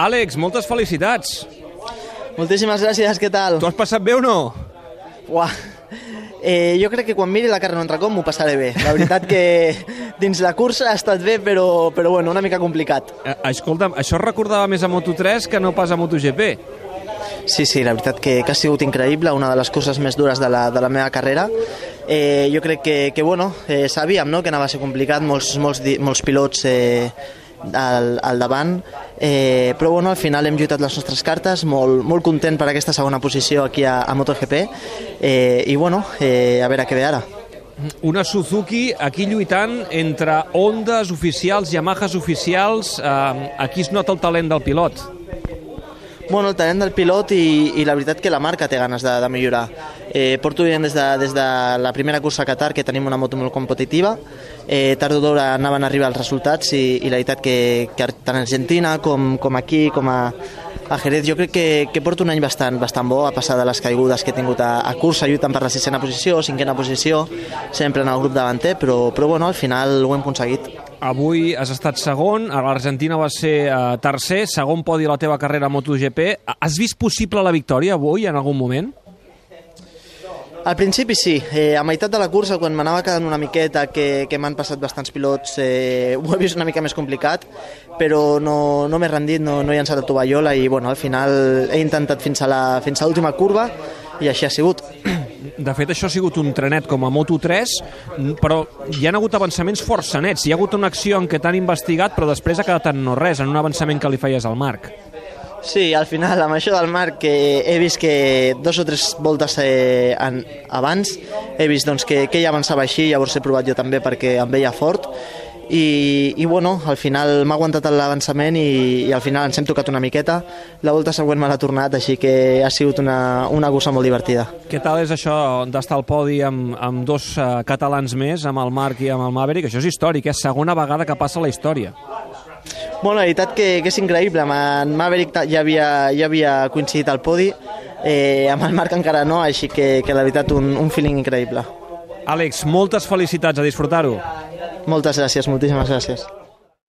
Àlex, moltes felicitats. Moltíssimes gràcies, què tal? Tu has passat bé o no? Uah. Eh, jo crec que quan miri la carrera un altre cop m'ho passaré bé. La veritat que dins la cursa ha estat bé, però, però bueno, una mica complicat. Eh, escolta'm, això recordava més a Moto3 que no pas a MotoGP. Sí, sí, la veritat que, que ha sigut increïble, una de les curses més dures de la, de la meva carrera. Eh, jo crec que, que bueno, eh, sabíem no, que anava a ser complicat, molts, molts, molts pilots eh, al, al davant, eh, però bueno, al final hem lluitat les nostres cartes, molt, molt content per aquesta segona posició aquí a, a MotoGP, eh, i bueno, eh, a veure què ve ara. Una Suzuki aquí lluitant entre Hondas oficials, Yamahas oficials. Eh, aquí es nota el talent del pilot. Bueno, el talent del pilot i, i la veritat que la marca té ganes de, de millorar. Eh, porto veient des de, des de la primera cursa a Qatar que tenim una moto molt competitiva. Eh, tard o d'hora anaven a arribar els resultats i, i la veritat que, que tant a Argentina com, com aquí, com a, a Jerez, jo crec que, que porto un any bastant, bastant bo, a passar de les caigudes que he tingut a, a cursa, lluitant per la sisena posició, cinquena posició, sempre en el grup davanter, però, però bueno, al final ho hem aconseguit. Avui has estat segon, a l'Argentina va ser eh, tercer, segon podi a la teva carrera a MotoGP. Has vist possible la victòria avui, en algun moment? Al principi sí, eh, a meitat de la cursa, quan m'anava quedant una miqueta, que, que m'han passat bastants pilots, eh, ho he vist una mica més complicat, però no, no m'he rendit, no, no he llançat el tovallola i bueno, al final he intentat a fins a l'última curva i així ha sigut. De fet, això ha sigut un trenet com a Moto3, però hi han hagut avançaments força nets. Hi ha hagut una acció en què t'han investigat, però després ha quedat en no res, en un avançament que li feies al Marc. Sí, al final, amb això del Marc, que he vist que dos o tres voltes eh, abans, he vist doncs, que, que ell avançava així, llavors he provat jo també perquè em veia fort, i, i bueno, al final m'ha aguantat l'avançament i, i al final ens hem tocat una miqueta. La volta següent me l'ha tornat, així que ha sigut una, una cursa molt divertida. Què tal és això d'estar al podi amb, amb dos uh, catalans més, amb el Marc i amb el Maverick? Això és històric, és segona vegada que passa la història. Bueno, la veritat que, que és increïble. Amb en Maverick ja havia, ja havia coincidit al podi, eh, amb el Marc encara no, així que, que la veritat un, un feeling increïble. Àlex, moltes felicitats, a disfrutar-ho. Moltes gràcies, moltíssimes gràcies.